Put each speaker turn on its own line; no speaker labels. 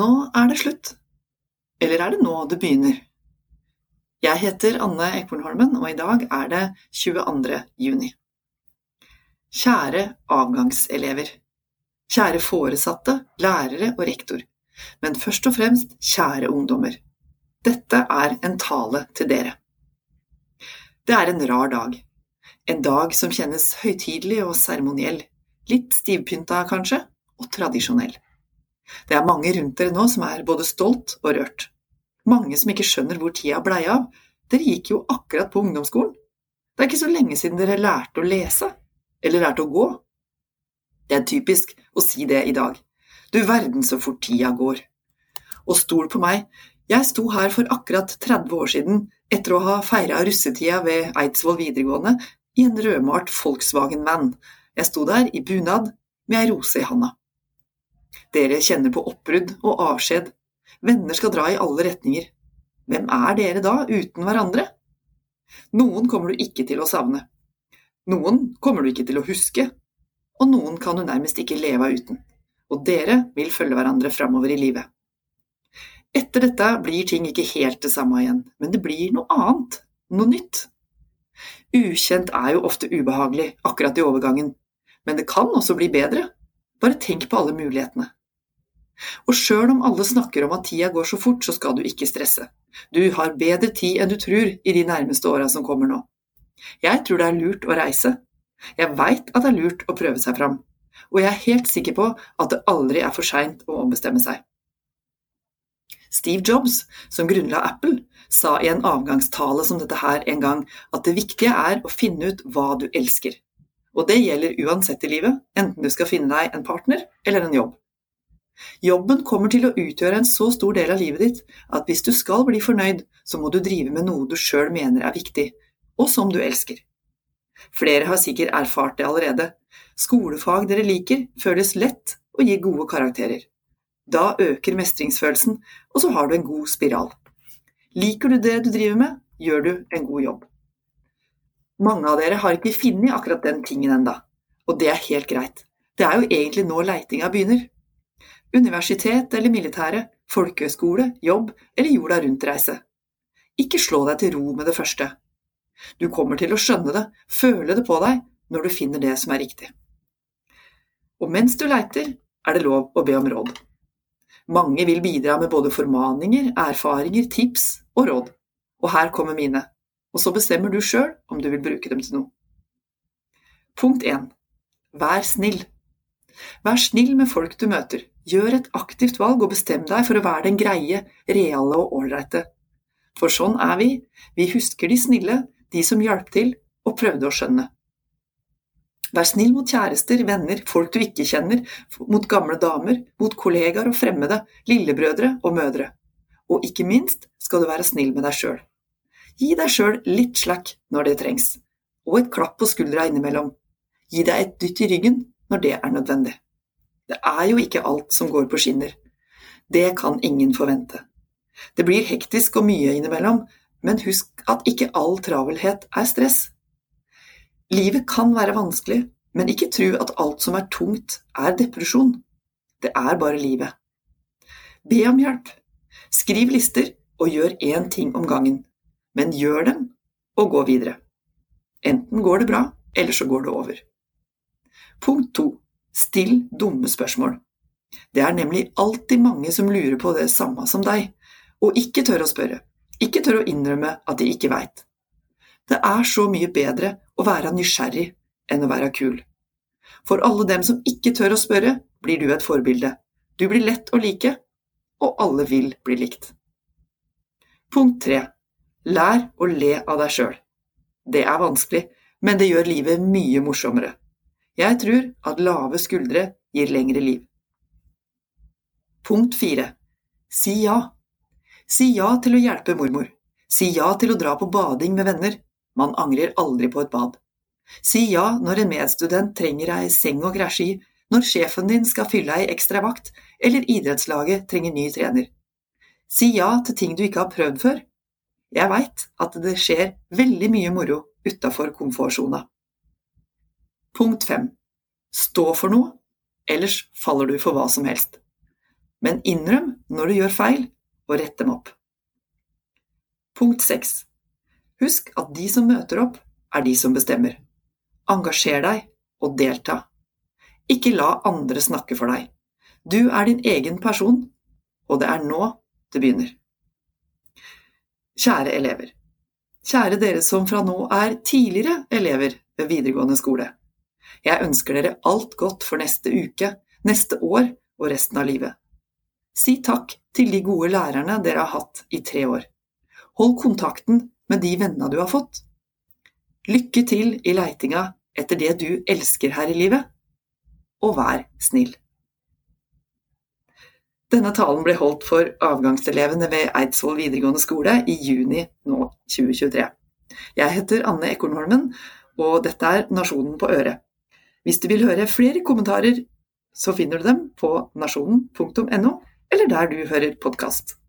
Nå er det slutt. Eller er det nå det begynner? Jeg heter Anne Ekornholmen, og i dag er det 22. juni. Kjære avgangselever. Kjære foresatte, lærere og rektor. Men først og fremst kjære ungdommer. Dette er en tale til dere. Det er en rar dag. En dag som kjennes høytidelig og seremoniell. Litt stivpynta, kanskje, og tradisjonell. Det er mange rundt dere nå som er både stolt og rørt. Mange som ikke skjønner hvor tida blei av. Dere gikk jo akkurat på ungdomsskolen. Det er ikke så lenge siden dere lærte å lese, eller lærte å gå. Det er typisk å si det i dag. Du verden så fort tida går. Og stol på meg, jeg sto her for akkurat 30 år siden, etter å ha feira russetida ved Eidsvoll videregående, i en rødmalt Volkswagen Van. Jeg sto der i bunad med ei rose i handa. Dere kjenner på oppbrudd og avskjed. Venner skal dra i alle retninger. Hvem er dere da uten hverandre? Noen kommer du ikke til å savne. Noen kommer du ikke til å huske, og noen kan du nærmest ikke leve av uten. Og dere vil følge hverandre framover i livet. Etter dette blir ting ikke helt det samme igjen, men det blir noe annet, noe nytt. Ukjent er jo ofte ubehagelig akkurat i overgangen, men det kan også bli bedre. Bare tenk på alle mulighetene. Og sjøl om alle snakker om at tida går så fort, så skal du ikke stresse. Du har bedre tid enn du tror i de nærmeste åra som kommer nå. Jeg tror det er lurt å reise. Jeg veit at det er lurt å prøve seg fram. Og jeg er helt sikker på at det aldri er for seint å ombestemme seg. Steve Jobs, som grunnla Apple, sa i en avgangstale som dette her en gang at det viktige er å finne ut hva du elsker. Og det gjelder uansett i livet, enten du skal finne deg en partner eller en jobb. Jobben kommer til å utgjøre en så stor del av livet ditt at hvis du skal bli fornøyd, så må du drive med noe du sjøl mener er viktig, og som du elsker. Flere har sikkert erfart det allerede. Skolefag dere liker, føles lett og gir gode karakterer. Da øker mestringsfølelsen, og så har du en god spiral. Liker du det du driver med, gjør du en god jobb. Mange av dere har ikke funnet akkurat den tingen enda, og det er helt greit. Det er jo egentlig nå leitinga begynner. Universitet eller militære, folkehøyskole, jobb eller jorda rundt-reise. Ikke slå deg til ro med det første. Du kommer til å skjønne det, føle det på deg, når du finner det som er riktig. Og mens du leiter, er det lov å be om råd. Mange vil bidra med både formaninger, erfaringer, tips og råd. Og her kommer mine og så bestemmer du sjøl om du vil bruke dem til noe. Punkt 1. Vær snill. Vær snill med folk du møter. Gjør et aktivt valg og bestem deg for å være den greie, reale og ålreite. For sånn er vi, vi husker de snille, de som hjalp til og prøvde å skjønne. Vær snill mot kjærester, venner, folk du ikke kjenner, mot gamle damer, mot kollegaer og fremmede, lillebrødre og mødre. Og ikke minst skal du være snill med deg sjøl. Gi deg sjøl litt slack når det trengs, og et klapp på skuldra innimellom. Gi deg et dytt i ryggen når det er nødvendig. Det er jo ikke alt som går på skinner. Det kan ingen forvente. Det blir hektisk og mye innimellom, men husk at ikke all travelhet er stress. Livet kan være vanskelig, men ikke tro at alt som er tungt, er depresjon. Det er bare livet. Be om hjelp. Skriv lister og gjør én ting om gangen men gjør dem og gå videre. Enten går det bra, eller så går det over. Punkt to still dumme spørsmål. Det er nemlig alltid mange som lurer på det samme som deg, og ikke tør å spørre, ikke tør å innrømme at de ikke veit. Det er så mye bedre å være nysgjerrig enn å være kul. For alle dem som ikke tør å spørre, blir du et forbilde. Du blir lett å like, og alle vil bli likt. Punkt tre Lær å le av deg sjøl. Det er vanskelig, men det gjør livet mye morsommere. Jeg tror at lave skuldre gir lengre liv. Punkt fire Si ja. Si ja til å hjelpe mormor. Si ja til å dra på bading med venner. Man angrer aldri på et bad. Si ja når en medstudent trenger ei seng å krasje i, når sjefen din skal fylle ei ekstra vakt, eller idrettslaget trenger ny trener. Si ja til ting du ikke har prøvd før, jeg veit at det skjer veldig mye moro utafor komfortsona. Punkt fem Stå for noe, ellers faller du for hva som helst. men innrøm når du gjør feil, og rett dem opp. Punkt 6. Husk at de som møter opp, er de som bestemmer. Engasjer deg og delta. Ikke la andre snakke for deg. Du er din egen person, og det er nå det begynner. Kjære elever. Kjære dere som fra nå er tidligere elever ved videregående skole. Jeg ønsker dere alt godt for neste uke, neste år og resten av livet. Si takk til de gode lærerne dere har hatt i tre år. Hold kontakten med de vennene du har fått. Lykke til i leitinga etter det du elsker her i livet, og vær snill. Denne talen ble holdt for avgangselevene ved Eidsvoll videregående skole i juni nå 2023. Jeg heter Anne Ekornholmen, og dette er Nasjonen på øret. Hvis du vil høre flere kommentarer, så finner du dem på nasjonen.no, eller der du hører podkast.